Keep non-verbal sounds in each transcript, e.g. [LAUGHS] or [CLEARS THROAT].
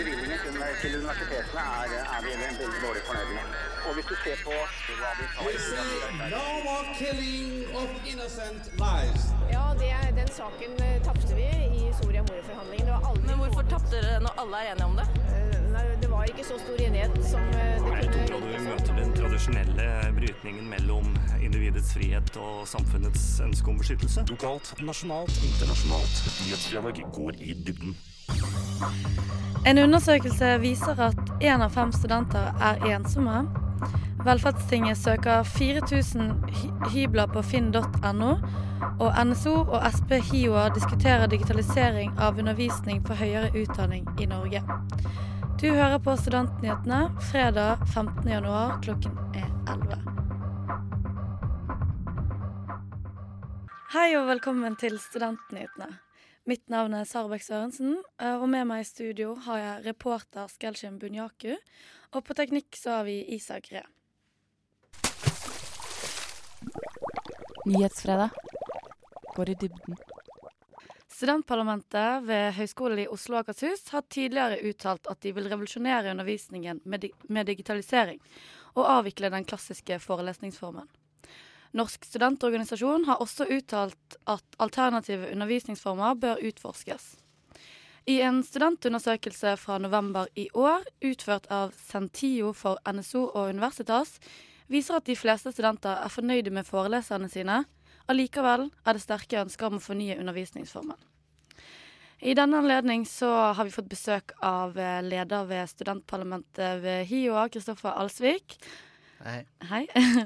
bevilgningen til, til universitetene er, er vi veldig dårlig fornøyd med. Og hvis du ser på hva vi tar no more killing of innocent lives. Ja, det, den saken eh, tapte vi i Soria Moria-forhandlingene. Det var aldri Men hvorfor tapte dere når alle er enige om det? Eh, Nei, det var ikke så stor enighet som det kunne Jeg tror du møter den tradisjonelle brytningen mellom individets frihet og samfunnets ønske om beskyttelse. Lokalt, nasjonalt, internasjonalt. Nyhetsdialog går i dybden. En undersøkelse viser at én av fem studenter er ensomme. Velferdstinget søker 4000 hybler på finn.no. Og NSO og Sp HiOA diskuterer digitalisering av undervisning for høyere utdanning i Norge. Du hører på Studentnyhetene fredag 15.1 klokken er 11. Hei og velkommen til Studentnyhetene. Mitt navn er Sarbek Sørensen, eh, og med meg i studio har jeg reporter Skelshim Bunyaku. Og på teknikk så har vi Isak Ree. Nyhetsfredag går i dybden. Studentparlamentet ved Høgskolen i Oslo og Akershus har tidligere uttalt at de vil revolusjonere undervisningen med, di med digitalisering, og avvikle den klassiske forelesningsformen. Norsk studentorganisasjon har også uttalt at alternative undervisningsformer bør utforskes. I en studentundersøkelse fra november i år, utført av Sentio for NSO og Universitas, viser at de fleste studenter er fornøyde med foreleserne sine. Allikevel er det sterke ønsker om å fornye undervisningsformen. I denne anledning har vi fått besøk av eh, leder ved studentparlamentet ved HiOA, Kristoffer Alsvik. Hei. Hei.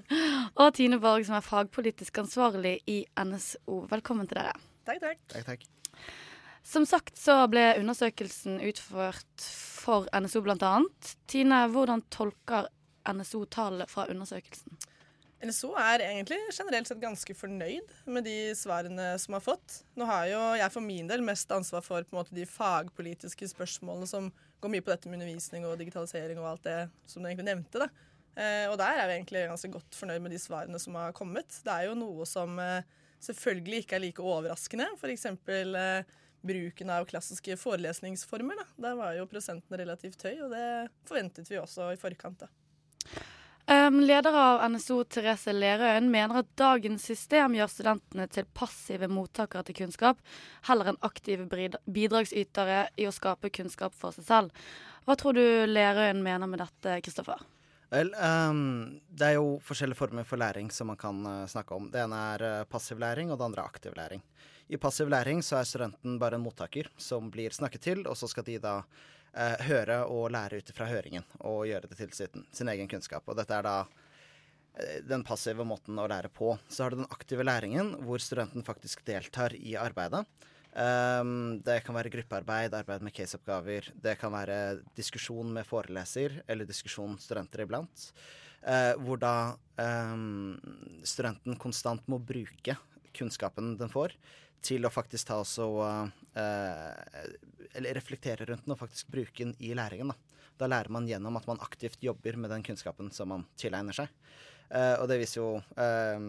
[LAUGHS] og Tine Borg, som er fagpolitisk ansvarlig i NSO. Velkommen til dere. Takk, takk. Takk, takk. Som sagt så ble undersøkelsen utført for NSO bl.a. Tine, hvordan tolker NSO tallene fra undersøkelsen? NSO er egentlig generelt sett ganske fornøyd med de svarene som har fått. Nå har jo jeg for min del mest ansvar for på en måte, de fagpolitiske spørsmålene som går mye på dette med undervisning og digitalisering og alt det som du egentlig nevnte. da. Eh, og der er vi egentlig ganske godt fornøyd med de svarene som har kommet. Det er jo noe som eh, selvfølgelig ikke er like overraskende. F.eks. Eh, bruken av klassiske forelesningsformer. Da. Der var jo prosenten relativt høy, og det forventet vi også i forkant. da. Um, leder av NSO, Therese Lerøen, mener at dagens system gjør studentene til passive mottakere til kunnskap, heller enn aktive bidragsytere i å skape kunnskap for seg selv. Hva tror du Lerøen mener med dette, Kristoffer? Vel, um, det er jo forskjellige former for læring som man kan uh, snakke om. Det ene er uh, passiv læring, og det andre er aktiv læring. I passiv læring så er studenten bare en mottaker som blir snakket til, og så skal de da uh, høre og lære ut fra høringen og gjøre det til sin, sin egen kunnskap. Og dette er da den passive måten å lære på. Så har du den aktive læringen, hvor studenten faktisk deltar i arbeidet. Ehm, det kan være gruppearbeid, arbeid med caseoppgaver. Det kan være diskusjon med foreleser, eller diskusjon studenter iblant. Uh, hvor da um, studenten konstant må bruke kunnskapen den får, til å faktisk ta også eh, Eller reflektere rundt den og faktisk bruke den i læringen. Da. da lærer man gjennom at man aktivt jobber med den kunnskapen som man tilegner seg. Eh, og det viser jo uh,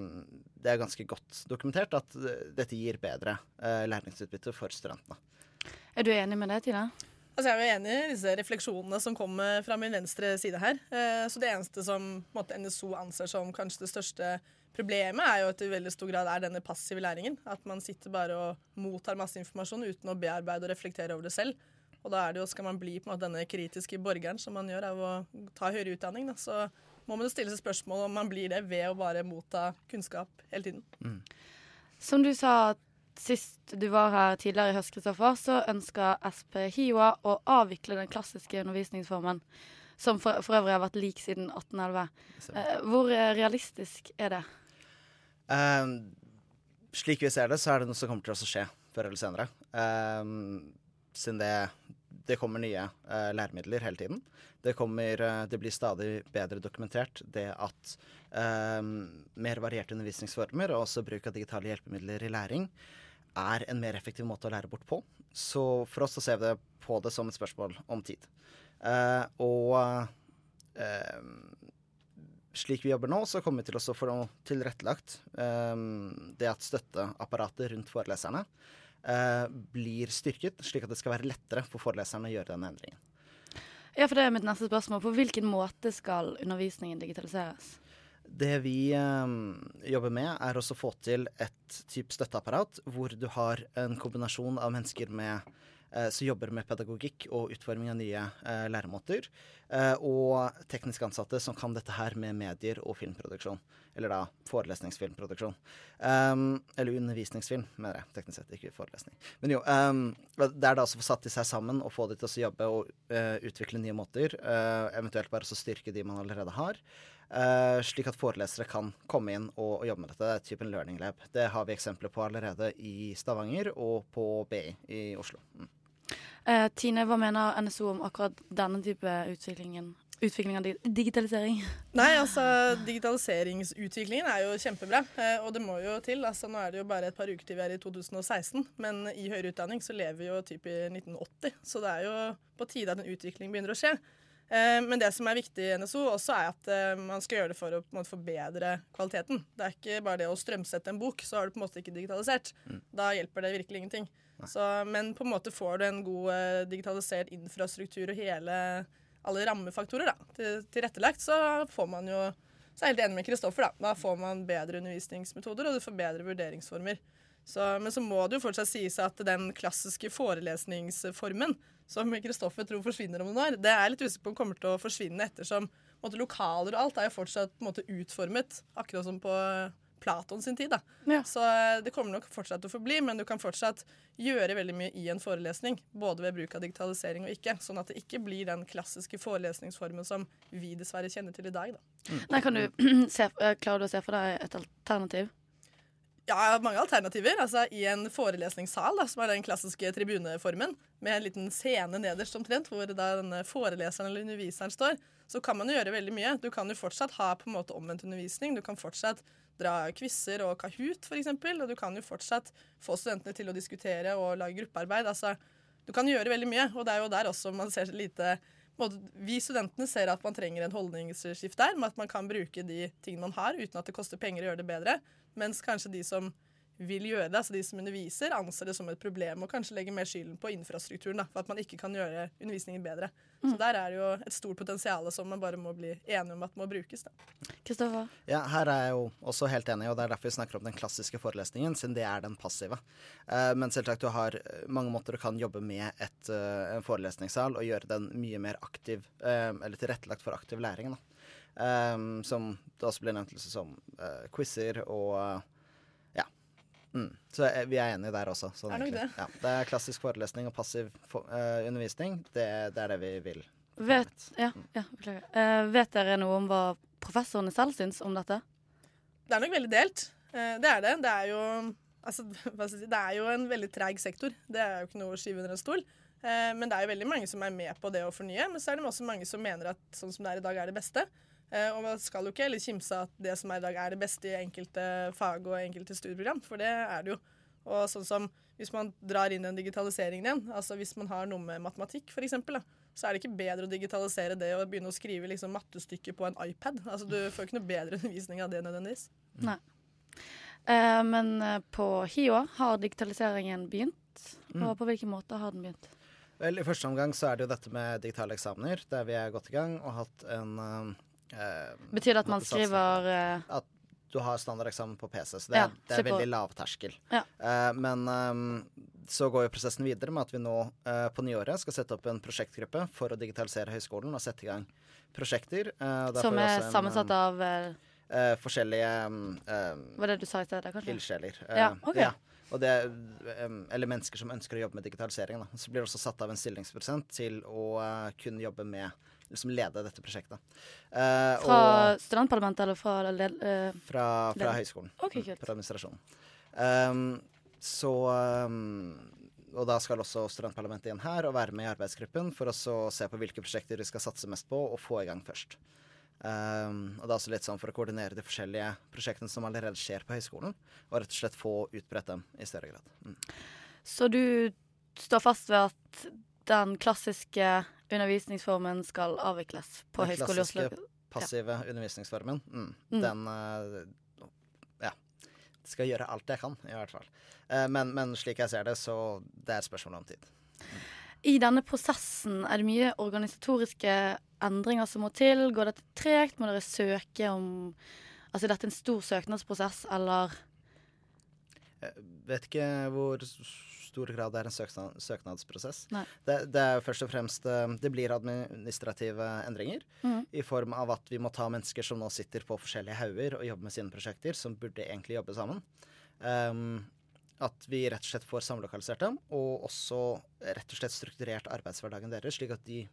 Det er ganske godt dokumentert at eh, dette gir bedre uh, læringsutbytte for studentene. Er du enig med det, Tina? Altså, jeg er jo enig i disse refleksjonene som kommer fra min venstre side her. Eh, så det eneste som på en måte, NSO anser som kanskje det største problemet, er jo at det i veldig stor grad er denne passive læringen. At man sitter bare og mottar masse informasjon uten å bearbeide og reflektere over det selv. Og da er det jo, skal man bli på en måte, denne kritiske borgeren som man gjør av å ta høyere utdanning, da, så må man jo stille seg spørsmål om man blir det ved å bare motta kunnskap hele tiden. Som du sa sist du var her tidligere i høst, Kristoffer, så ønsker Sp HiOA å avvikle den klassiske undervisningsformen, som for, for øvrig har vært lik siden 1811. Eh, hvor realistisk er det? Eh, slik vi ser det, så er det noe som kommer til å skje før eller senere. Eh, siden det, det kommer nye eh, læremidler hele tiden. Det, kommer, eh, det blir stadig bedre dokumentert det at eh, mer varierte undervisningsformer og også bruk av digitale hjelpemidler i læring er en mer effektiv måte å lære bort på. Så for oss så ser vi det på det som et spørsmål om tid. Eh, og eh, slik vi jobber nå, så kommer vi til å få tilrettelagt eh, det at støtteapparatet rundt foreleserne eh, blir styrket, slik at det skal være lettere for foreleserne å gjøre denne endringen. Ja, for det er mitt neste spørsmål. På hvilken måte skal undervisningen digitaliseres? Det vi eh, jobber med, er også å få til et type støtteapparat hvor du har en kombinasjon av mennesker med, som jobber med pedagogikk og utforming av nye eh, læremåter, eh, og teknisk ansatte som kan dette her med medier og filmproduksjon. Eller da forelesningsfilmproduksjon. Um, eller undervisningsfilm, mener jeg. Teknisk sett, ikke forelesning. Men jo, um, det er da også å få satt de seg sammen og få de til å jobbe og uh, utvikle nye måter. Uh, eventuelt bare så styrke de man allerede har. Uh, slik at forelesere kan komme inn og, og jobbe med dette. Det er typen learning lab. Det har vi eksempler på allerede i Stavanger og på BI i Oslo. Mm. Eh, Tine, hva mener NSO om akkurat denne type utviklingen? Utvikling av di- digitalisering? Nei, altså digitaliseringsutviklingen er jo kjempebra, eh, og det må jo til. Altså, nå er det jo bare et par uker til vi er i 2016, men i høyere utdanning så lever vi jo typ i 1980, så det er jo på tide at en utvikling begynner å skje. Eh, Men det som er viktig i NSO også, er at eh, man skal gjøre det for å på en måte, forbedre kvaliteten. Det er ikke bare det å strømsette en bok, så har du på en måte ikke digitalisert. Da hjelper det virkelig ingenting. Så, men på en måte får du en god eh, digitalisert infrastruktur og hele, alle rammefaktorer da, til, tilrettelagt, så får man jo så er jeg helt enig med Kristoffer. Da Da får man bedre undervisningsmetoder, og du får bedre vurderingsformer. Så, men så må det jo fortsatt sies at den klassiske forelesningsformen som Kristoffer tror forsvinner om noen år, det er litt usikker på om kommer til å forsvinne ettersom måte, lokaler og alt er jo fortsatt måte, utformet, akkurat som på Platon sin tid. da. Ja. Så eh, det kommer nok fortsatt til å forbli, men du kan fortsatt gjøre veldig mye i en forelesning. Både ved bruk av digitalisering og ikke. Sånn at det ikke blir den klassiske forelesningsformen som vi dessverre kjenner til i dag. da. Nei, kan du [CLEARS THROAT] se, eh, Klarer du å se for deg et alternativ? Ja, mange alternativer. Altså, I en forelesningssal, da, som er den klassiske tribuneformen, med en liten scene nederst omtrent, hvor da denne foreleseren eller underviseren står, så kan man jo gjøre veldig mye. Du kan jo fortsatt ha på en måte omvendt undervisning. Du kan fortsatt dra quizer og Kahoot, f.eks. Og du kan jo fortsatt få studentene til å diskutere og lage gruppearbeid. Altså, du kan gjøre veldig mye, og det er jo der også man ser lite både, Vi studentene ser at man trenger en holdningsskift der, med at man kan bruke de tingene man har, uten at det koster penger å gjøre det bedre. Mens kanskje de som vil gjøre det, altså de som underviser, anser det som et problem og kanskje legger mer skylden på infrastrukturen da, for at man ikke kan gjøre undervisningen bedre. Så der er det jo et stort potensial som man bare må bli enige om at må brukes. da. Kristoffer? Ja, her er jeg jo også helt enig, og det er derfor vi snakker om den klassiske forelesningen, siden det er den passive. Eh, men selvsagt, du har eh, mange måter du kan jobbe med et, eh, en forelesningssal og gjøre den mye mer aktiv, eh, eller tilrettelagt for aktiv læring. Da. Som det også blir nevnt liksom som uh, quizer og. Mm. Så eh, vi er enige der også. sånn Er nok egentlig. Ja, det er klassisk forelesning og passiv for, uh, undervisning. Det, det er det vi vil. Vet, ja, ja. Eh, vet dere noe om hva professorene selv syns om dette? Det er nok veldig delt. Uh, Det er det. Det er jo, altså, [LAUGHS] si, det er jo en veldig treg sektor. Det er jo ikke noe å skyve under en stol. Eh, Men det er jo veldig mange som er med på det å fornye. Men så er det også mange som mener at sånn som det er i dag, er det beste. Eh, Og man skal jo ikke heller kimse at det som er i dag, er det beste i enkelte fag og enkelte studieprogram, for det er det jo. Og sånn som hvis man drar inn den digitaliseringen igjen, altså hvis man har noe med matematikk for eksempel, så er det ikke bedre å digitalisere det og begynne å skrive liksom mattestykker på en iPad. Altså Du får ikke noe bedre undervisning av det nødvendigvis. Nei. Eh, men eh, på HiO har digitaliseringen begynt. Mm. Og på hvilken måte har den begynt? Vel, I første omgang så er det jo dette med digitale eksamener, der vi er godt i gang og hatt en Betyr det at man skriver uh... At du har standardeksamen på PC, så det Ja, det er veldig lavterskel. Ja. Uh, men um, så går jo prosessen videre med at vi nå uh, på nyåret skal sette opp en prosjektgruppe for å digitalisere høyskolen og sette i gang prosjekter. Eh, får Som er en, sammensatt av eh, eh, forskjellige um, Var det du sa i sted, kanskje? ildsjeler. Ja, ok. Og det, eller mennesker som ønsker å jobbe med digitalisering. Da. Så blir det også satt av en stillingsprosent til å eh, kunne jobbe med liksom lede dette prosjektet. Uh, Fra og- studentparlamentet eller fra led- eh, fra, fra høyskolen. Ok, Mm, kult. Fra administrasjonen. Um, så um, Og da skal også studentparlamentet igjen her og være med i arbeidsgruppen for å se på hvilke prosjekter de skal satse mest på og få i gang først. Um, og det er også litt sånn for å koordinere de forskjellige prosjektene som allerede skjer på høyskolen, og rett og slett få utbredt dem i større grad. Mm. Så du står fast ved at den klassiske undervisningsformen skal avvikles på Den Høgskolen i Oslo? klassiske passive undervisningsformen, mm, Mm. den eh, Ja. Skal gjøre alt jeg kan, i hvert fall. Eh, men, men slik jeg ser det, så det er et spørsmål om tid. I denne prosessen er det mye organisatoriske endringer som må til. Går dette tregt? Må dere søke om Altså, er dette en stor søknadsprosess, eller Jeg vet ikke hvor stor grad er en søknad, søknadsprosess. Det, det er først og fremst eh, Det blir administrative endringer. mm. I form av at vi må ta mennesker som nå sitter på forskjellige hauger og jobber med sine prosjekter, som burde egentlig jobbe sammen. Um, at vi rett og slett får samlokalisert dem, og også rett og slett strukturert arbeidshverdagen deres, slik at de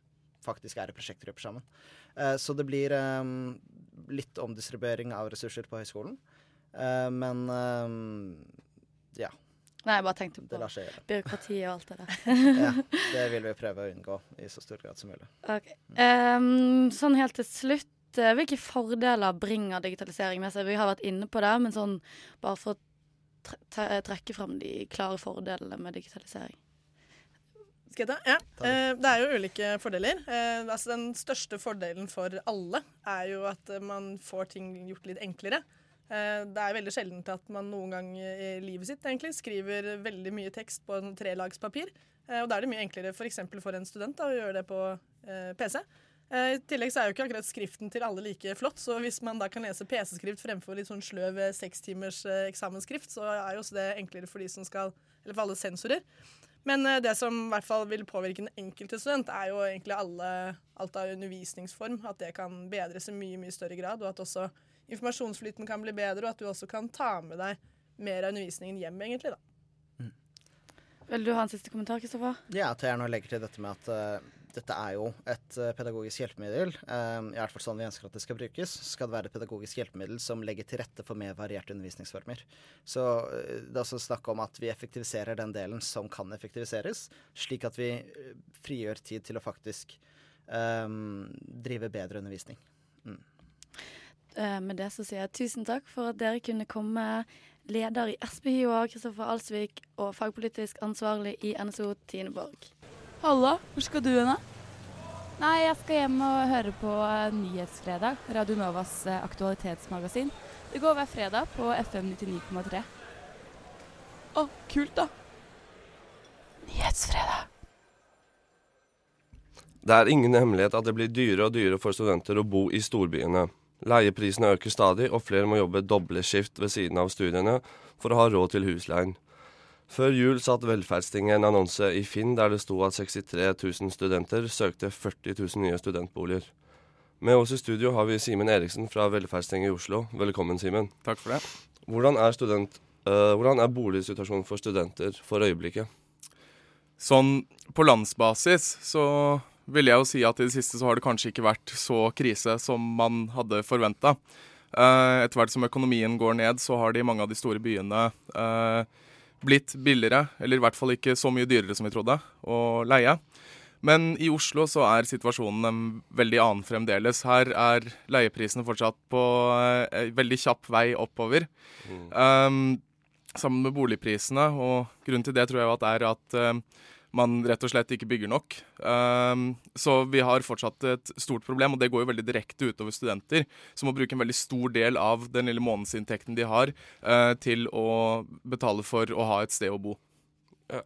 faktisk er i prosjektgrupper sammen. Uh, så det blir um, litt omdistribuering av ressurser på høyskolen. Uh, men um, ja. Nei, jeg bare tenkte Det på lar seg gjøre. byråkratiet og alt det der. Ja, [LAUGHS] det vil vi prøve å unngå i så stor grad som mulig. Ok. Um, sånn helt til slutt, eh, hvilke fordeler bringer digitalisering med seg? Vi har vært inne på det, men sånn bare for å tre tre trekke fram de klare fordelene med digitalisering. Skal jeg ta? Ja. Eh, det er jo ulike fordeler. Eh, altså den største fordelen for alle er jo at man får ting gjort litt enklere. Eh, det er veldig sjeldent at man noen gang i livet sitt egentlig skriver veldig mye tekst på en trelags papir. Eh, og da er det mye enklere f.eks. For, for en student da, å gjøre det på eh, PC. I tillegg så er jo ikke akkurat skriften til alle like flott, så hvis man da kan lese PC-skrift fremfor litt sånn sløv sekstimers eh, eksamensskrift, så er jo også det enklere for de som skal, eller for alle sensorer. Men eh, det som i hvert fall vil påvirke den enkelte student, er jo egentlig alle, alt av undervisningsform. At det kan bedres i mye mye større grad, og at også informasjonsflyten kan bli bedre, og at du også kan ta med deg mer av undervisningen hjem, egentlig. da. Vil du ha en siste kommentar, Kristoffer? Ja, at jeg nå legger til dette med at eh, dette er jo et eh, pedagogisk hjelpemiddel. Um, I hvert fall sånn vi ønsker at det skal brukes. Skal det være et pedagogisk hjelpemiddel som legger til rette for mer varierte undervisningsformer. Så eh, det er altså snakk om at vi effektiviserer den delen som kan effektiviseres, slik at vi eh, frigjør tid til å faktisk um, drive bedre undervisning. Mm. Med det så sier jeg tusen takk for at dere kunne komme, leder i SPHIO, Kristoffer Alsvik, og fagpolitisk ansvarlig i NSO, Tine Borg. Halla, hvor skal du hen da? Nei, jeg skal hjem og høre på eh, Nyhetsfredag, Radio Novas eh, aktualitetsmagasin. Det går hver fredag på FM 99,3. Å, kult da. Nyhetsfredag. Det er ingen hemmelighet at det blir dyrere og dyrere for studenter å bo i storbyene. Leieprisene øker stadig, og flere må jobbe doble skift ved siden av studiene for å ha råd til husleien. Før jul satt Velferdstinget en annonse i Finn der det sto at 63 000 studenter søkte 40 000 nye studentboliger. Med oss i studio har vi Simen Eriksen fra Velferdstinget i Oslo. Velkommen, Simen. Takk for det. Hvordan er, student, uh, hvordan er boligsituasjonen for studenter for øyeblikket? Sånn på landsbasis så vil jeg jo si at i det siste så har det kanskje ikke vært så krise som man hadde forventa. Uh, etter hvert som økonomien går ned, så har det i mange av de store byene eh, blitt billigere, eller i hvert fall ikke så mye dyrere som vi trodde, å leie. Men i Oslo så er situasjonen en veldig annen fremdeles. Her er leieprisene fortsatt på eh, veldig kjapp vei oppover. Um, sammen med boligprisene, og grunnen til det tror jeg at er at uh, man rett og slett ikke bygger nok. Um, så vi har fortsatt et stort problem, og det går jo veldig direkte utover studenter, som må bruke en veldig stor del av den lille månedsinntekten de har, uh, til å betale for å ha et sted å bo. Ja.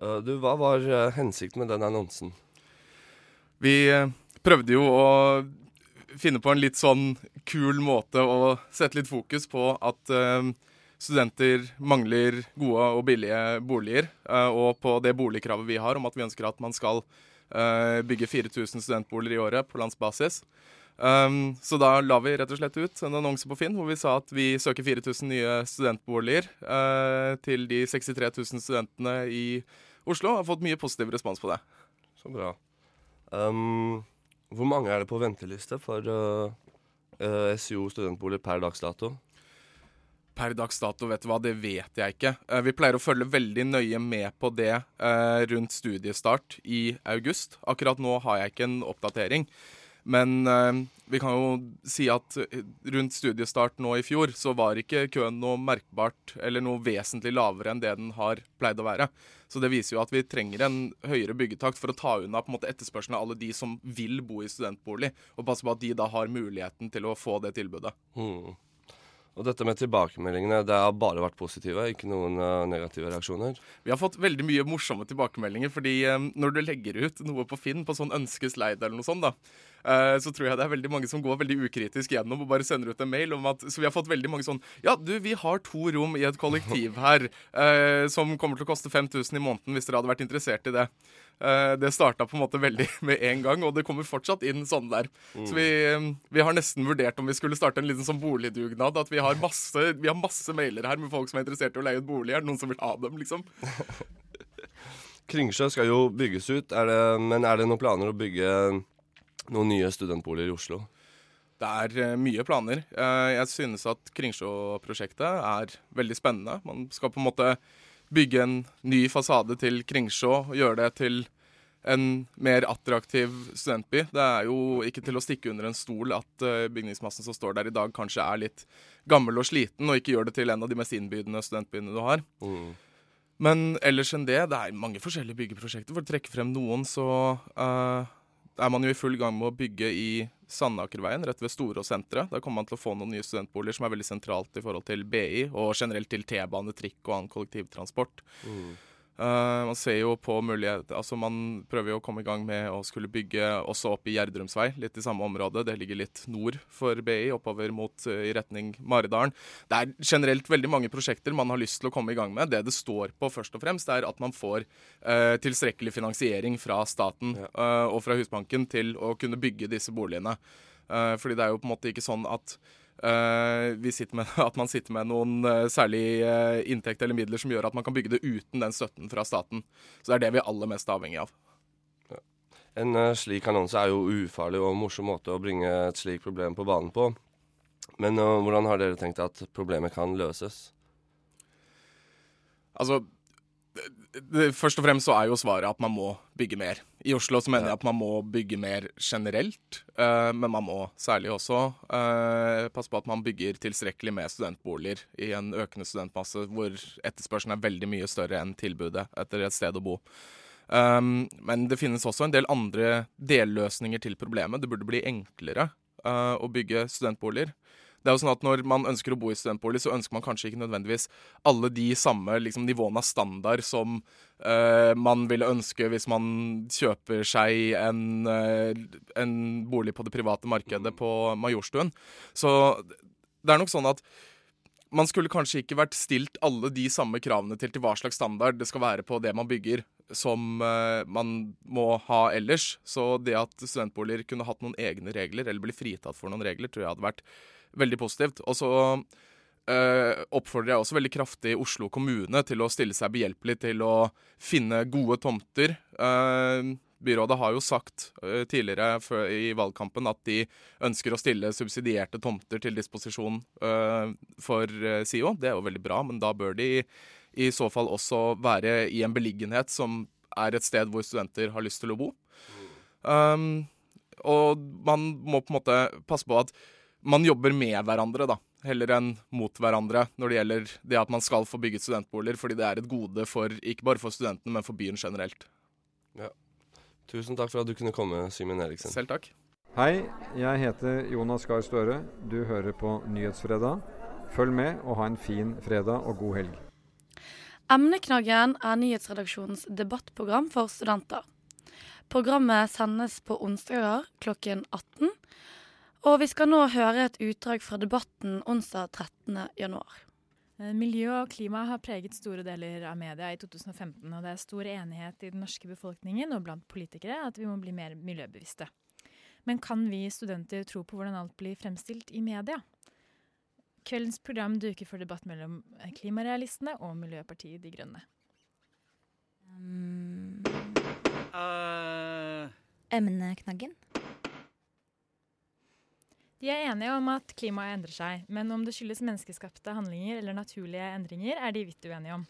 Uh, du, hva var uh, hensikten med den annonsen? Vi prøvde jo å finne på en litt sånn kul måte å sette litt fokus på at studenter mangler gode og billige boliger, uh, og på det boligkravet vi har om at vi ønsker at man skal uh, bygge 4000 studentboliger i året på landsbasis. Um, så da la vi rett og slett ut en annonse på Finn hvor vi sa at vi søker 4000 nye studentboliger uh, til de 63 000 studentene i Oslo, har fått mye positiv respons på det. Så bra. Um, hvor mange er det på venteliste for SIO studentboliger per dags dato? Per dags dato, vet du hva, det vet jeg ikke. Uh, vi pleier å følge veldig nøye med på det uh, rundt studiestart i august. Akkurat nå har jeg ikke en oppdatering. Men uh, vi kan jo si at rundt studiestart nå i fjor, så var ikke køen noe merkbart eller noe vesentlig lavere enn det den har pleid å være. Så det viser jo at vi trenger en høyere byggetakt for å ta unna på en måte etterspørselen av alle de som vil bo i studentbolig, og passe på at de da har muligheten til å få det tilbudet. Mm. Og dette med tilbakemeldingene, det har bare vært positive, ikke noen uh, negative reaksjoner? Vi har fått veldig mye morsomme tilbakemeldinger, fordi um, når du legger ut noe på Finn på sånn ønskesleid eller noe sånt, da, så tror jeg det er veldig mange som går veldig ukritisk gjennom og bare sender ut en mail om at Så vi har fått veldig mange sånn Ja, du, vi har to rom i et kollektiv her uh, som kommer til å koste 5000 i måneden hvis dere hadde vært interessert i det. Uh, det starta på en måte veldig [LAUGHS] med en gang, og det kommer fortsatt inn sånne der. Mm. Så vi, um, vi, har nesten vurdert om vi skulle starte en liten sånn boligdugnad. At vi har, masse, vi har masse mailer her med folk som er interessert i å leie ut bolig. Er det noen som vil ha dem, liksom? [LAUGHS] Kringsjø skal jo bygges ut, er det, men er det noen planer å bygge noen nye studentboliger i Oslo? Det er uh, mye planer. Uh, jeg synes at Kringsjå-prosjektet er veldig spennende. Man skal på en måte bygge en ny fasade til Kringsjå og gjøre det til en mer attraktiv studentby. Det er jo ikke til å stikke under en stol at uh, bygningsmassen som står der i dag, kanskje er litt gammel og sliten, og ikke gjør det til en av de mest innbydende studentbyene du har. Mm. Men ellers enn det, det er mange forskjellige byggeprosjekter. For å trekke frem noen, så uh, er man jo i full gang med å bygge i Sandakerveien, rett ved Storåssenteret. Der kommer man til å få noen nye studentboliger som er veldig sentralt i forhold til BI, og generelt til T-bane, trikk og annen kollektivtransport. Mm. Uh, man ser jo på muligheter Altså Man prøver jo å komme i gang med å skulle bygge også opp i Gjerdrumsvei, litt i samme område. Det ligger litt nord for BI, oppover mot uh, i retning Maridalen. Det er generelt veldig mange prosjekter man har lyst til å komme i gang med. Det det står på først og fremst, er at man får uh, tilstrekkelig finansiering fra staten ja. og fra Husbanken til å kunne bygge disse boligene. fordi det er jo på en måte ikke sånn at med, [LAUGHS] at man sitter med noen uh, særlig uh, inntekt eller midler som gjør at man kan bygge det uten den støtten fra staten. Så det er det vi er aller mest avhengig av. En slik annonse er jo ufarlig og morsom måte å bringe et slikt problem på banen på. Men hvordan har dere tenkt at problemet kan løses? Altså, Først og fremst så er jo svaret at man må bygge mer. I Oslo så mener jeg at man må bygge mer generelt, uh, men man må særlig også uh, passe på at man bygger tilstrekkelig med studentboliger i en økende studentmasse hvor etterspørselen er veldig mye større enn tilbudet etter et sted å bo. Um, men det finnes også en del andre delløsninger til problemet. Det burde bli enklere uh, å bygge studentboliger. Det er jo sånn at Når man ønsker å bo i studentbolig, så ønsker man kanskje ikke nødvendigvis alle de samme liksom, nivåene av standard som uh, man ville ønske hvis man kjøper seg en, uh, en, bolig på det private markedet på Majorstuen. Så det er nok sånn at man skulle kanskje ikke vært stilt alle de samme kravene til til hva slags standard det skal være på det man bygger, som uh, man må ha ellers. Så det at studentboliger kunne hatt noen egne regler, eller bli fritatt for noen regler, tror jeg hadde vært veldig positivt. Og så eh, oppfordrer jeg også veldig kraftig Oslo kommune til å stille seg behjelpelig til å finne gode tomter. Eh, byrådet har jo sagt eh, tidligere i valgkampen at de ønsker å stille subsidierte tomter til disposisjon for SIO. Det er jo veldig bra, men da bør de i så fall også være i en beliggenhet som er et sted hvor studenter har lyst til å bo. Um, og man må på en måte passe på at man jobber med hverandre, da, heller enn mot hverandre når det gjelder det at man skal få bygget studentboliger, fordi det er et gode for, ikke bare for studentene, men for byen generelt. Ja. Tusen takk for at du kunne komme, Simen Eriksen. Selv takk. Hei, jeg heter Jonas Gahr Støre. Du hører på Nyhetsfredag. Følg med og ha en fin fredag og god helg. Emneknaggen er nyhetsredaksjonens debattprogram for studenter. Programmet sendes på onsdager klokken 18 og vi skal nå høre et utdrag fra debatten onsdag 13. januar. Eh, miljø og klima har preget store deler av media i 2015, og det er stor enighet i den norske befolkningen og blant politikere at vi må bli mer miljøbevisste. Men kan vi studenter tro på hvordan alt blir fremstilt i media? Kveldens program duker for debatt mellom klimarealistene og Miljøpartiet De Grønne. Um, uh. Emneknaggen? De er enige om at klimaet endrer seg, men om det skyldes menneskeskapte handlinger eller naturlige endringer, er de vidt uenige om.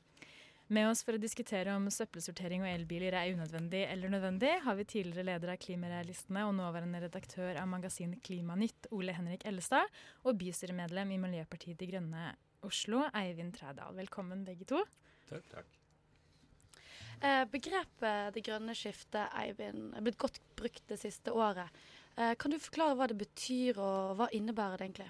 Med oss for å diskutere om søppelsortering og elbiler er unødvendig eller nødvendig, har vi tidligere leder av Klimarealistene og nåværende redaktør av magasin Klimanytt, Ole Henrik Ellestad, og bystyremedlem i Miljøpartiet De Grønne Oslo, Eivind Trædal. Velkommen begge to. Takk, takk. Eh, begrepet 'det grønne skiftet' Eivind, er blitt godt brukt det siste året. Eh, kan du forklare hva det betyr, og hva innebærer det egentlig?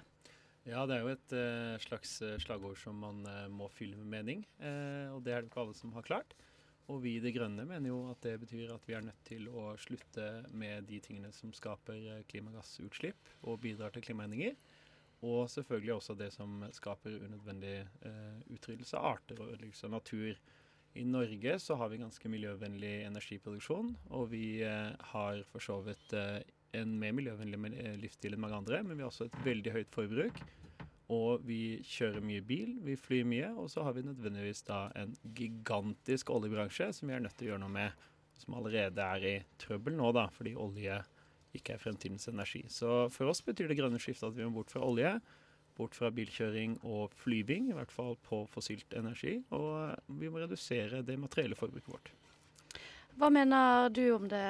Ja, det er jo et uh, slags slagord som man må fylle med mening. Og det er det ikke alle som har klart. Og vi i Det Grønne mener jo at det betyr at vi er nødt til å slutte med de tingene som skaper klimagassutslipp og bidrar til klimaendringer. Og selvfølgelig også det som skaper unødvendig utryddelse av arter og ødeleggelse av natur. I Norge så har vi ganske miljøvennlig energiproduksjon, og vi har for så vidt en mer miljøvennlig eh, livsstil enn mange andre, men vi har også et veldig høyt forbruk. Og vi kjører mye bil, vi flyr mye, og så har vi nødvendigvis da en gigantisk oljebransje som vi er nødt til å gjøre noe med. Som allerede er i trøbbel nå, da, fordi olje ikke er fremtidens energi. Så for oss betyr det grønne skiftet at vi må bort fra olje, bort fra bilkjøring og flyving, i hvert fall på fossilt energi. Og vi må redusere det materielle forbruket vårt. Hva mener du om det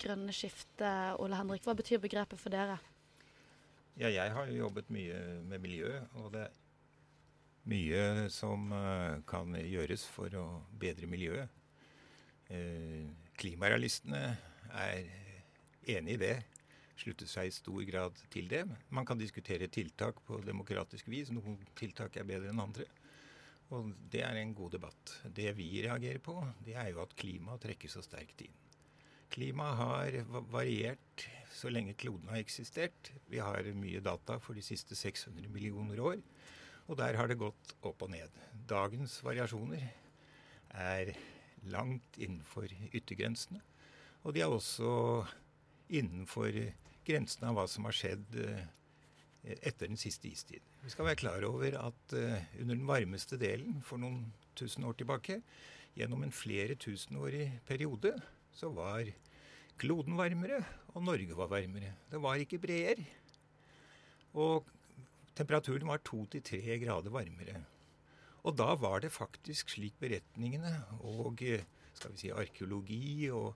grønne skiftet, Ole Henrik? Hva betyr begrepet for dere? Ja, jeg har jo jobbet mye med miljø, og det er mye som uh, kan gjøres for å bedre miljøet. Uh, klimarealistene er enig i det, slutter seg i stor grad til det. Man kan diskutere tiltak på demokratisk vis. Noen tiltak er bedre enn andre. Og det er en god debatt. Det vi reagerer på, det er jo at klimaet trekkes så sterkt inn. Klimaet har variert så lenge kloden har eksistert. Vi har mye data for de siste 600 millioner år, og der har det gått opp og ned. Dagens variasjoner er langt innenfor yttergrensene, og de er også innenfor grensene av hva som har skjedd eh, etter den siste istid. Vi skal være klar over at uh, under den varmeste delen for noen tusen år tilbake, gjennom en flere tusenårig periode, så var kloden varmere, og Norge var varmere. Det var ikke breer. Og temperaturen var to til tre grader varmere. Og da var det faktisk slik beretningene og skal vi si, arkeologi og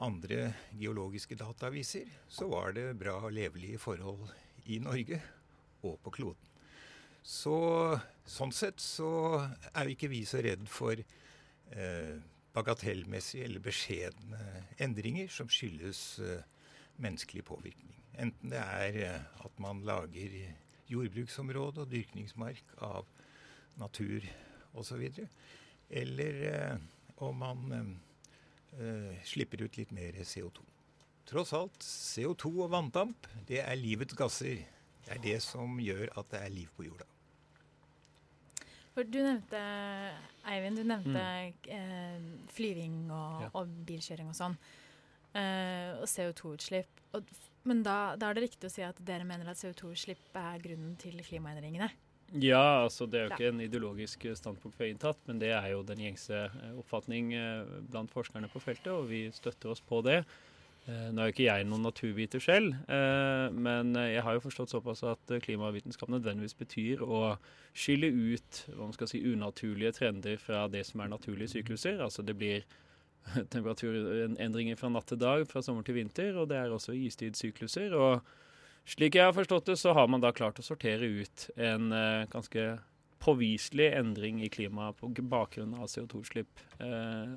andre geologiske data viser, så var det bra og levelige forhold i Norge og på kloden. Så sånn sett så er jo ikke vi så redd for eh, bagatellmessige eller beskjedne endringer som skyldes uh, menneskelig påvirkning. Enten det er uh, at man lager jordbruksområde og dyrkningsmark av natur osv., eller uh, om man slipper ut litt mer CO2. Tross alt, CO2 og vanndamp, det er livets gasser. Det er det som gjør at det er liv på jorda. For du nevnte, Eivind, du nevnte mm. eh, flyving og, ja. og, bilkjøring og sånn. Eh, og CO2-utslipp. Men da, da, er det riktig å si at dere mener at CO2-utslipp er grunnen til klimaendringene? Ja, altså det er jo ikke en ideologisk standpunkt vi har inntatt, men det er jo den gjengse eh, oppfatning eh, blant forskerne på feltet, og vi støtter oss på det. Eh, nå er jo ikke jeg noen naturviter selv, eh, men jeg har jo forstått såpass at klimavitenskap nødvendigvis betyr å skille ut hva man skal si, unaturlige trender fra det som er naturlige sykluser. Altså det blir [LAUGHS] temperaturendringer fra natt til dag, fra sommer til vinter, og det er også istidssykluser. Og slik jeg har forstått det, så har man da klart å sortere ut en eh, ganske påviselig endring i klimaet på bakgrunn av CO2-utslipp.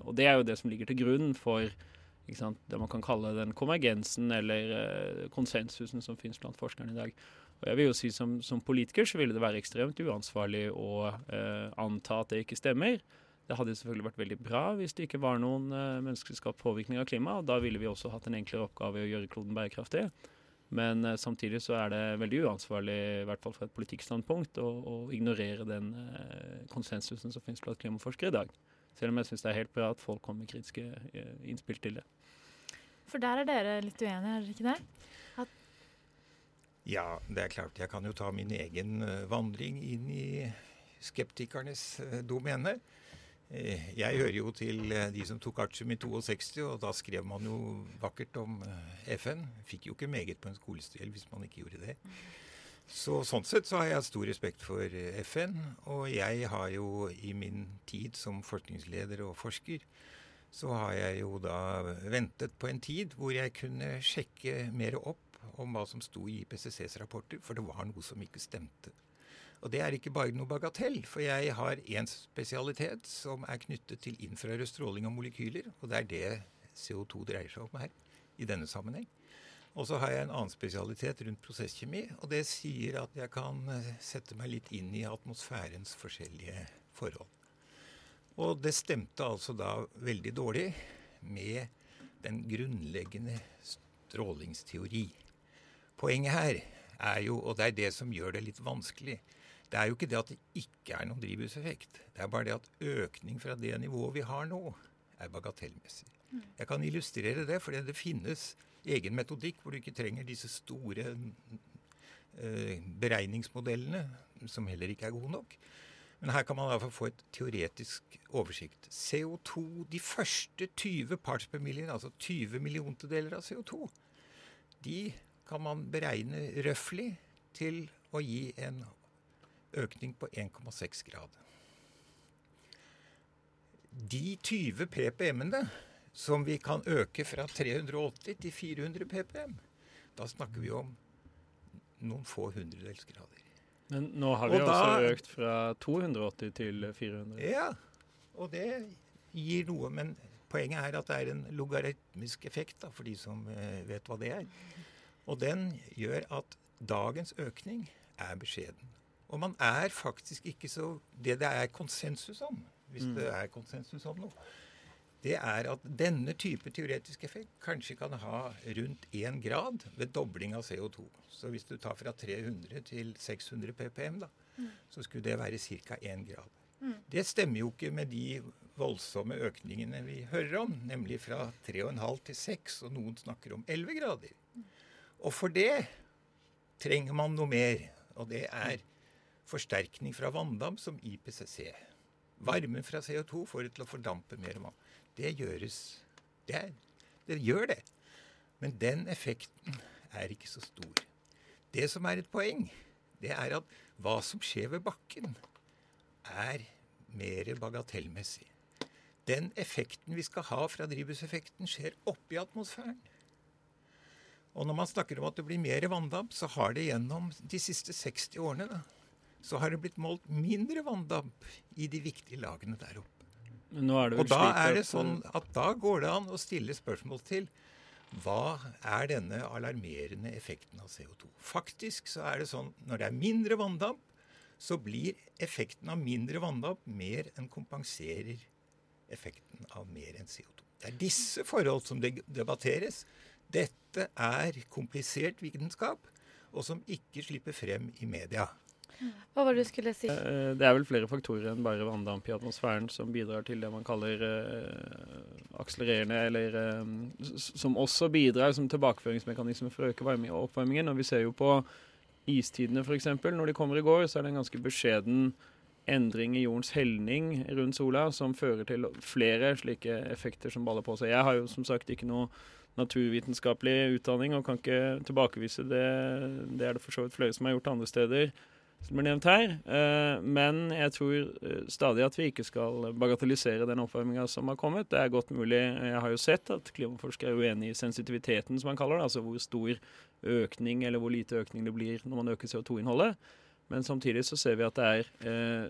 Og det er jo det som ligger til grunn for det man kan kalle den konvergensen eller uh, konsensusen som finnes blant forskerne i dag. Og jeg vil jo si Som, som politiker så ville det være ekstremt uansvarlig å eh, anta at det ikke stemmer. Det hadde selvfølgelig vært veldig bra hvis det ikke var noen eh, menneskeskapt påvirkning av klimaet. og Da ville vi også hatt en enklere oppgave i å gjøre kloden bærekraftig. Men eh, samtidig så er det veldig uansvarlig, i hvert fall fra et politikkstandpunkt, å, å ignorere den uh, konsensusen som finnes blant klimaforskere i dag. Selv om jeg syns det er helt bra at folk kommer med kritiske eh, innspill til det. For der er dere litt uenige, er dere ikke det? At ja, det er klart. Jeg kan jo ta min egen uh, vandring inn i skeptikernes uh, domene. Jeg hører jo til de som tok artium i 62, og da skrev man jo vakkert om FN. Fikk jo ikke meget på en skolestil hvis man ikke gjorde det. Så Sånn sett så har jeg stor respekt for eh, FN. Og jeg har jo i min tid som forskningsleder og forsker, så har jeg jo da ventet på en tid hvor jeg kunne sjekke mer opp om hva som sto i IPCCs rapporter, for det var noe som ikke stemte. Og det er ikke bare noe bagatell, for jeg har én spesialitet som er knyttet til infrarød stråling og molekyler, og det er det CO2 dreier seg om her i denne sammenheng. Og så har jeg en annen spesialitet rundt prosesskjemi, og det sier at jeg kan eh, sette meg litt inn i atmosfærens forskjellige forhold. Og det stemte altså da veldig dårlig med den grunnleggende strålingsteori. Poenget her er jo, og det er det som gjør det litt vanskelig, det er jo ikke det at det ikke er noen drivhuseffekt. Det er bare det at økning fra det nivået vi har nå, er bagatellmessig. Jeg kan illustrere det, fordi det finnes egen metodikk hvor du ikke trenger disse store eh, beregningsmodellene, som heller ikke er gode nok. Men her kan man i hvert fall få et teoretisk oversikt. CO2, de første 20 parts per million, altså 20 milliontedeler av CO2, de kan man beregne røftlig til å gi en økning på 1,6 grad. De 20 ppm-ene som vi kan øke fra 380 til 400 ppm, da snakker vi om noen få hundredelsgrader. Men nå har vi Og også da- økt fra 280 til 400. Ja, og det gir noe, men poenget er at det er en logaritmisk effekt, da, for de som eh, vet hva det er. Og den gjør at dagens økning er beskjeden. Og man er faktisk ikke så Det det er konsensus om, hvis Mm. det er konsensus om noe, det er at denne type teoretisk effekt kanskje kan ha rundt 1 grad ved dobling av CO2. Så hvis du tar fra 300 til 600 ppm, da, Mm. så skulle det være ca. 1 grad. Mm. Det stemmer jo ikke med de voldsomme økningene vi hører om, nemlig fra 3,5 til 6, og noen snakker om 11 grader. Og for det trenger man noe mer, og det er forsterkning fra vanndam som IPCC. Varmen fra CO2 får det til å fordampe mer vann. Det gjøres det, er, det gjør det. Men den effekten er ikke så stor. Det som er et poeng, det er at hva som skjer ved bakken, er mer bagatellmessig. Den effekten vi skal ha fra drivhuseffekten, skjer oppi atmosfæren. Og når man snakker om at det blir mer vanndamp, så har det gjennom de siste 60 årene da, så har det blitt målt mindre vanndamp i de viktige lagene der oppe. Og da er det sånn at da går det an å stille spørsmål til hva er denne alarmerende effekten av CO2? Faktisk så er det sånn når det er mindre vanndamp, så blir effekten av mindre vanndamp mer enn kompenserer effekten av mer enn CO2. Det er disse forhold som debatteres. Dette er komplisert vitenskap, og som ikke slipper frem i media. Hva var det du skulle si? Eh, Det er vel flere faktorer enn bare vanndamp i atmosfæren som bidrar til det man kaller uh, akselererende, eller eh, som også bidrar som tilbakeføringsmekanisme for å øke varme oppvarmingen. Og vi ser jo på istidene f.eks. Når de kommer i går, så er det en ganske beskjeden endring i jordens helning rundt sola som fører til flere slike effekter som baller på seg. Jeg har jo som sagt ikke noe naturvitenskapelig utdanning og kan ikke tilbakevise det. Det er det for så vidt flere som har gjort andre steder som blir nevnt her. Eh, Men jeg tror eh, stadig at vi ikke skal bagatellisere den oppvarminga som har kommet. Det er godt mulig. Jeg har jo sett at klimaforskere er uenig i sensitiviteten, som man kaller det. Altså hvor stor økning eller hvor lite økning det blir når man øker CO2-innholdet. Men samtidig så ser vi at det er eh,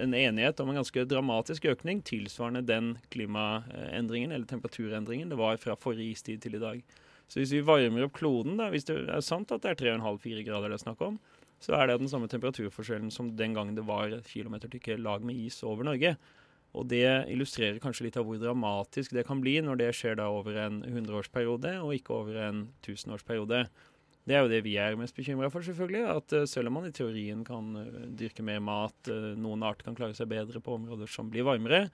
en enighet om en ganske dramatisk økning tilsvarende den klimaendringen eller temperaturendringen det var fra forrige istid til i dag. Så hvis vi varmer opp kloden, da, hvis det er sant at det er 3,5-4 grader det er snakk om, så er det den samme temperaturforskjellen som den gangen det var kilometertykke lag med is over Norge. Og det illustrerer kanskje litt av hvor dramatisk det kan bli når det skjer da over en hundreårsperiode, og ikke over en tusenårsperiode. Det er jo det vi er mest bekymra for, selvfølgelig. At eh, selv om man i teorien kan eh, dyrke mer mat, eh, noen arter kan klare seg bedre på områder som blir varmere,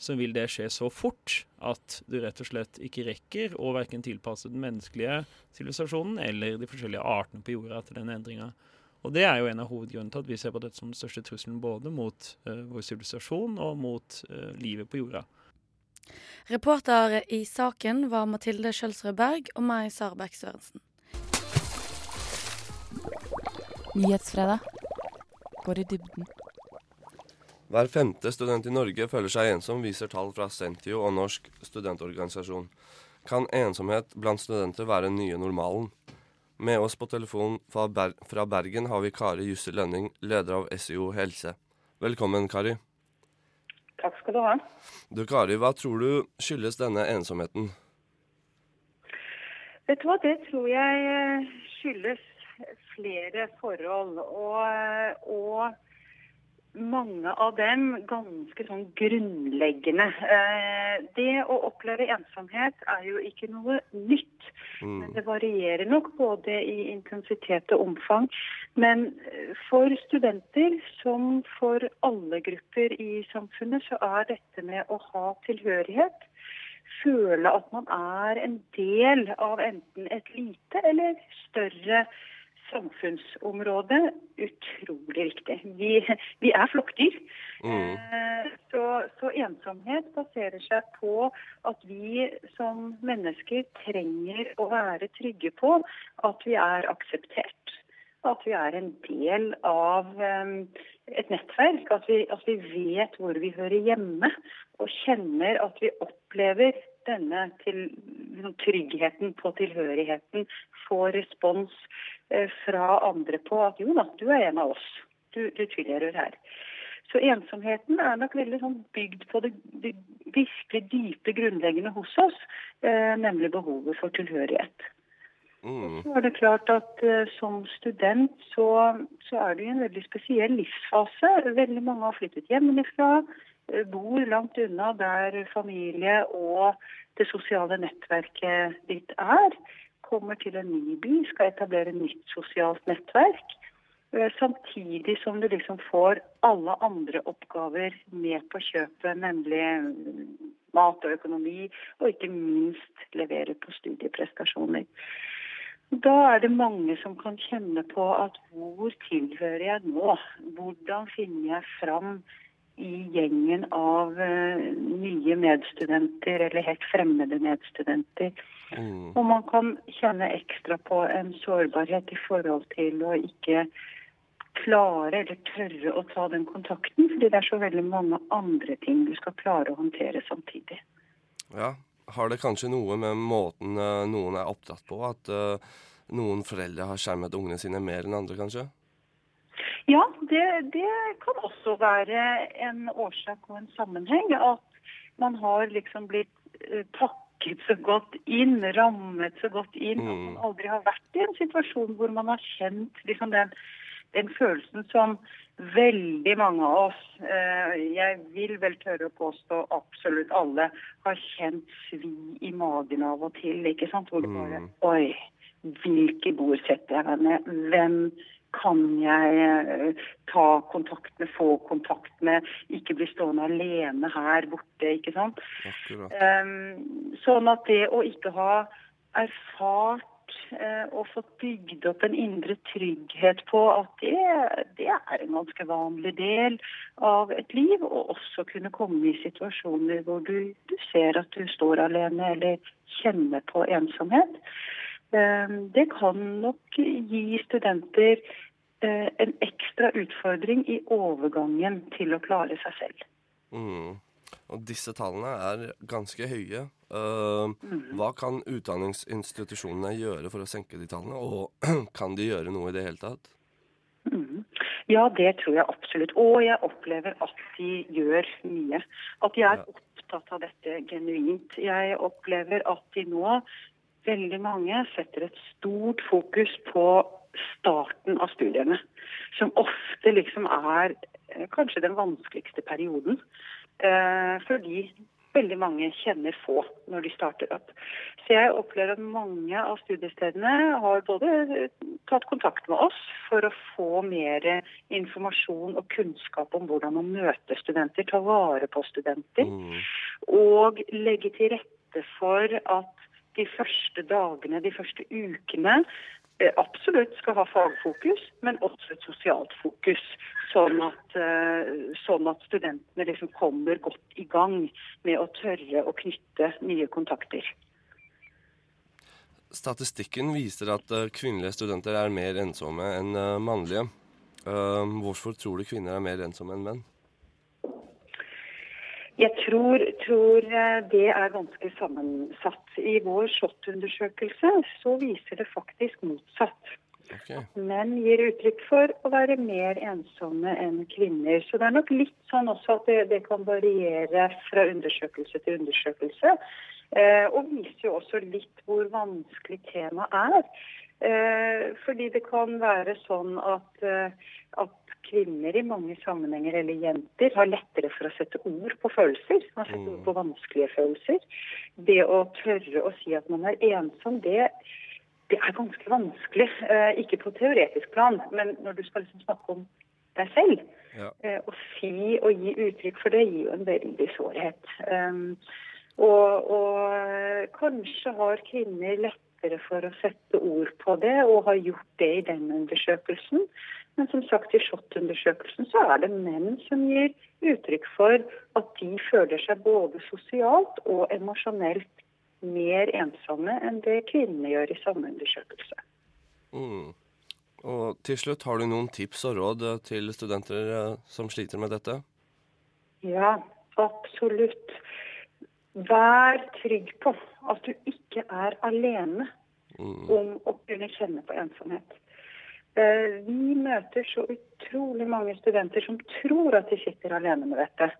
så vil det skje så fort at du rett og slett ikke rekker å verken tilpasse den menneskelige sivilisasjonen eller de forskjellige artene på jorda til den endringa. Og det er jo en av hovedgrunnene til at vi ser på dette som den største trusselen både mot uh, vår sivilisasjon og mot uh, livet på jorda. Reporter i saken var Mathilde Skjølsrud Berg og meg, Sara Berg Sørensen. Nyhetsfredag går i dybden. Hver femte student i Norge føler seg ensom, viser tall fra Sentio og Norsk studentorganisasjon. Kan ensomhet blant studenter være den nye normalen? Med oss på telefon fra, Ber fra Bergen har vi Kari Jusse Lønning, leder av SIO helse. Velkommen, Kari. Takk skal du ha. Du Kari, hva tror du skyldes denne ensomheten? Vet du hva, det tror jeg eh, skyldes flere forhold. Og, og mange av dem ganske sånn grunnleggende. Eh, Det å oppleve ensomhet er jo ikke noe nytt. Men det varierer nok både i intensitet og omfang. Men eh, for studenter, som for alle grupper i samfunnet, så er dette med å ha tilhørighet, føle at man er en del av enten et lite eller større samfunnsområde, utrolig viktig. Vi, vi er flokkdyr. Mm. Så, så ensomhet baserer seg på at vi som mennesker trenger å være trygge på at vi er akseptert. At vi er en del av eh, et nettverk. At vi, at vi vet hvor vi hører hjemme. Og kjenner at vi opplever denne til, liksom, tryggheten på tilhørigheten. Får respons eh, fra andre på at jo da, du er en av oss. Du, du tilhører her. Så ensomheten er nok veldig sånn bygd på det, det virkelig dype grunnleggende hos oss, eh, nemlig behovet for tilhørighet. Så er det klart at eh, som student så, så er du i en veldig spesiell livsfase. Veldig mange har flyttet hjemmefra, eh, bor langt unna der familie og det sosiale nettverket ditt er. Kommer til en ny by, skal etablere nytt sosialt nettverk. Eh, Samtidig som du liksom får alle andre oppgaver med på kjøpet, nemlig mm, mat og økonomi, og ikke minst levere på studieprestasjoner. Da er det mange som kan kjenne på at hvor tilhører jeg nå? Hvordan finner jeg fram i gjengen av eh, nye medstudenter eller helt fremmede medstudenter? Og man kan kjenne ekstra på en sårbarhet i forhold til å ikke klare eller tørre å ta den kontakten, fordi det er så veldig mange andre ting du skal klare å håndtere samtidig. Ja. Har det kanskje noe med måten eh, noen er opptatt på, at eh, noen foreldre har skjermet ungene sine mer enn andre, kanskje? Ja, det, det kan også være en årsak og en sammenheng. At man har liksom blitt eh, pakket så godt inn, rammet så godt inn. At man aldri har vært i en situasjon hvor man har kjent liksom den, den følelsen som veldig mange av oss, eh, jeg vil vel tørre å påstå absolutt alle, har kjent svi i magen av og til. ikke sant? Hvor det bare Oi, hvilke bord setter jeg meg med? Hvem kan jeg eh, ta kontakt med, få kontakt med, ikke bli stående alene her borte, ikke sant. Um, sånn at det å ikke ha erfart eh, og fått bygd opp en indre trygghet på at det, det er en ganske vanlig del av et liv, og også kunne komme i situasjoner hvor du, du ser at du står alene eller kjenner på ensomhet. Eh, Det kan nok gi studenter eh, en ekstra utfordring i overgangen til å klare seg selv. Mm. Og disse tallene er ganske høye. Eh, Hva kan utdanningsinstitusjonene gjøre for å senke de tallene, og [CLEARS THROAT] kan de gjøre noe i det hele tatt? Mhm. Ja, det tror jeg absolutt. Og jeg opplever at de gjør mye. At de er opptatt av dette genuint. Jeg opplever at de nå, veldig mange, setter et stort fokus på starten av studiene. Som ofte liksom er eh, kanskje den vanskeligste perioden. Eh, fordi veldig mange kjenner få når de starter opp. Så jeg opplever at mange av studiestedene har både tatt kontakt med oss for å få mer informasjon og kunnskap om hvordan å møte studenter, ta vare på studenter, og legge til rette for at de første dagene, de første ukene, eh, absolutt skal ha fagfokus, men også et sosialt fokus. Sånn at, eh, sånn at studentene liksom kommer godt i gang med å tørre å knytte nye kontakter. Statistikken viser at eh, kvinnelige studenter er mer ensomme enn mannlige. Hvorfor tror du kvinner er mer ensomme enn menn? Jeg tror, tror eh, det er ganske sammensatt. I vår SHoT-undersøkelse så viser det faktisk motsatt. Okay. menn gir uttrykk for å være mer ensomme enn kvinner. Så det er nok litt sånn også at det, det kan variere fra undersøkelse til undersøkelse. Eh, og viser jo også litt hvor vanskelig temaet er. Eh, fordi det kan være sånn at, eh, at kvinner i mange sammenhenger, eller jenter, har lettere for å sette ord på følelser. Man setter ord på vanskelige følelser. Det å tørre å si at man er ensom, det, det er ganske vanskelig. Eh, ikke på teoretisk plan, men når du skal liksom snakke om deg selv. Ja. Eh, å si og gi uttrykk for det gir jo en veldig sårhet. Um, og, og eh, kanskje har kvinner lettere for å sette ord på det, og har gjort det i den undersøkelsen. Men som sagt, i SHoT-undersøkelsen så er det menn som gir uttrykk for at de føler seg både sosialt og emosjonelt mer ensomme enn det kvinnene gjør i samme undersøkelse. Mm. Og til slutt, har du noen tips og råd eh, til studenter eh, som sliter med dette? Ja, absolutt. Vær trygg på at du ikke er alene om å kunne kjenne på ensomhet. Eh, Vi møter så utrolig mange studenter som tror at de sitter alene med dette.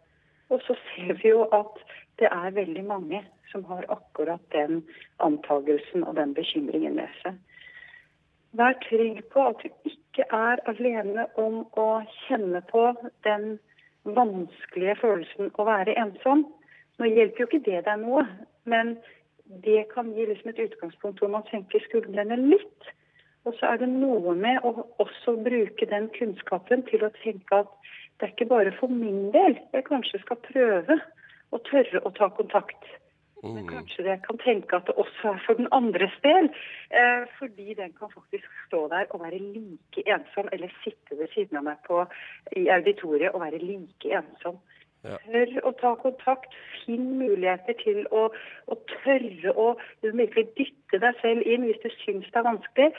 Og så ser vi jo at det er veldig mange som har akkurat den antagelsen og den bekymringen med seg. Vær trygg på at du ikke er alene om å kjenne på den vanskelige følelsen å være ensom. Nå hjelper jo ikke det deg noe, men det kan gi liksom et utgangspunkt hvor man senker skuldrene litt. Og så er det noe med å også bruke den kunnskapen til å tenke at det er ikke bare for min del jeg kanskje skal prøve å tørre å ta kontakt. Men kanskje jeg kan tenke at det også er for den andres del. Eh, fordi den kan faktisk stå der og være like ensom, eller sitte ved siden av meg på, i auditoriet og være like ensom. Tør å ta kontakt. Finn muligheter til å, å tørre å virkelig dytte deg selv inn hvis du syns det er vanskelig.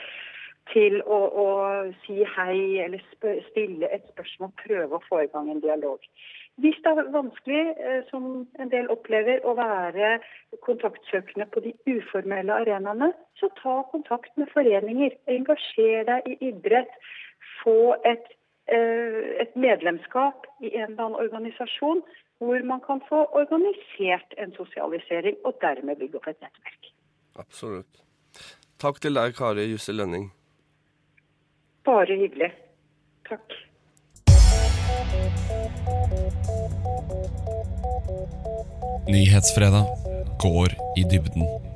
Til å, å si hei eller spør, stille et spørsmål, prøve å få i gang en dialog. Hvis det er vanskelig, eh, som en del opplever, å være kontaktsøkende på de uformelle arenaene, så ta kontakt med foreninger. Engasjer deg i idrett. Få et, et medlemskap i en eller annen organisasjon hvor man kan få organisert en sosialisering, og dermed bygge opp et nettverk. Absolutt. Takk til deg, Kari Jusse Lønning. Bare hyggelig. Takk. Nyhetsfredag går i dybden.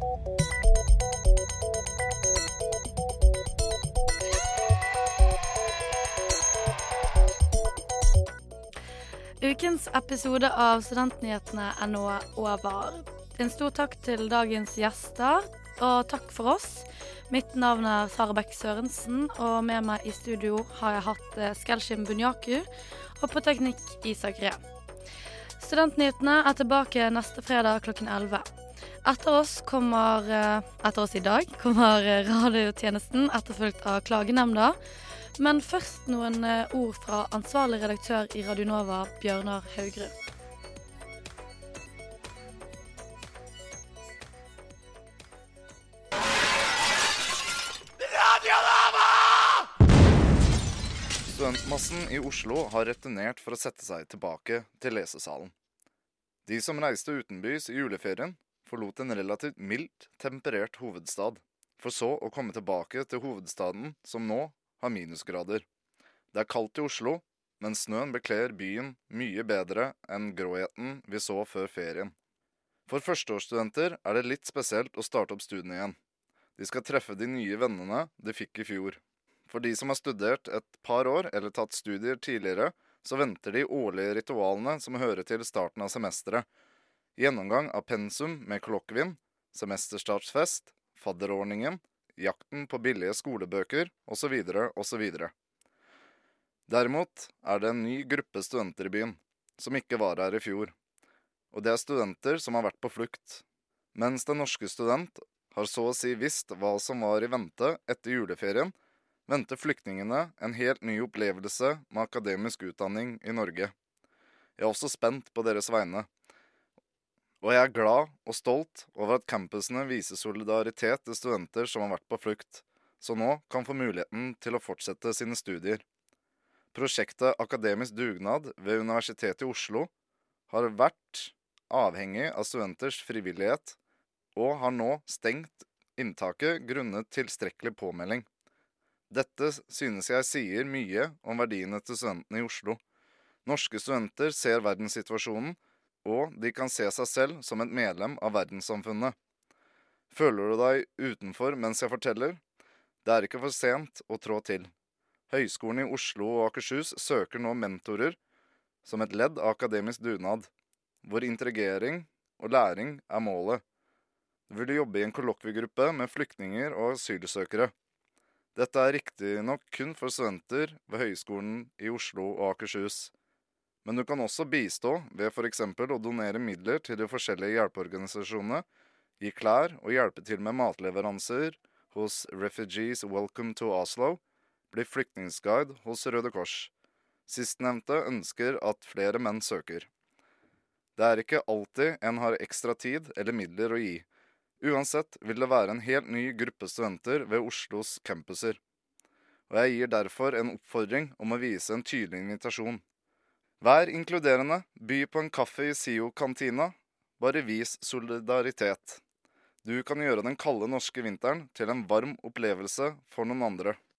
Ukens episode av Studentnyhetene er nå over. En stor takk til dagens gjester, og takk for oss. Mitt navn er Sara Bekk Sørensen, og med meg i studio har jeg hatt eh, Skelshim Bunyaku, og på teknikk Isak Ree. Studentnyhetene er tilbake neste fredag klokken 11. Etter oss kommer eh, Etter oss i dag kommer eh, radiotjenesten etterfulgt av Klagenemnda. Men først noen eh, ord fra ansvarlig redaktør i Radionova, Bjørnar Haugrud. Studentmassen i Oslo har returnert for å sette seg tilbake til lesesalen. De som reiste utenbys i juleferien, forlot en relativt mildt temperert hovedstad, for så å komme tilbake til hovedstaden som nå har minusgrader. Det er kaldt i Oslo, men snøen bekler byen mye bedre enn gråheten vi så før ferien. For førsteårsstudenter er det litt spesielt å starte opp studiene igjen. De skal treffe de nye vennene de fikk i fjor. For de som har studert et par år eller tatt studier tidligere, så venter de årlige ritualene som hører til starten av semesteret. Gjennomgang av pensum med kollokvien, semesterstartsfest, fadderordningen, jakten på billige skolebøker osv. osv. Derimot er det en ny gruppe studenter i byen, som ikke var her i fjor. Og det er studenter som har vært på flukt. Mens Den norske student har så å si visst hva som var i vente etter juleferien, venter flyktningene en helt ny opplevelse med akademisk utdanning i Norge. Jeg er også spent på deres vegne. Og jeg er glad og stolt over at campusene viser solidaritet til studenter som har vært på flukt, så nå kan få muligheten til å fortsette sine studier. Prosjektet Akademisk dugnad ved Universitetet i Oslo har vært avhengig av studenters frivillighet, og har nå stengt inntaket grunnet tilstrekkelig påmelding. Dette synes jeg sier mye om verdiene til studentene i Oslo. Norske studenter ser verdenssituasjonen, og de kan se seg selv som et medlem av verdenssamfunnet. Føler du deg utenfor mens jeg forteller? Det er ikke for sent å trå til. Høgskolen i Oslo og Akershus søker nå mentorer som et ledd av akademisk dugnad, hvor integrering og læring er målet. Du vil jobbe i en kollokviegruppe med flyktninger og asylsøkere. Dette er riktignok kun for studenter ved Høgskolen i Oslo og Akershus. Men du kan også bistå ved f.eks. å donere midler til de forskjellige hjelpeorganisasjonene, gi klær og hjelpe til med matleveranser hos Refugees Welcome to Oslo, bli flyktningsguide hos Røde Kors. Sistnevnte ønsker at flere menn søker. Det er ikke alltid en har ekstra tid eller midler å gi. Uansett vil det være en helt ny gruppe studenter ved Oslos campuser. Og jeg gir derfor en oppfordring om å vise en tydelig invitasjon. Vær inkluderende, by på en kaffe i SIO-kantina. Bare vis solidaritet. Du kan gjøre den kalde norske vinteren til en varm opplevelse for noen andre.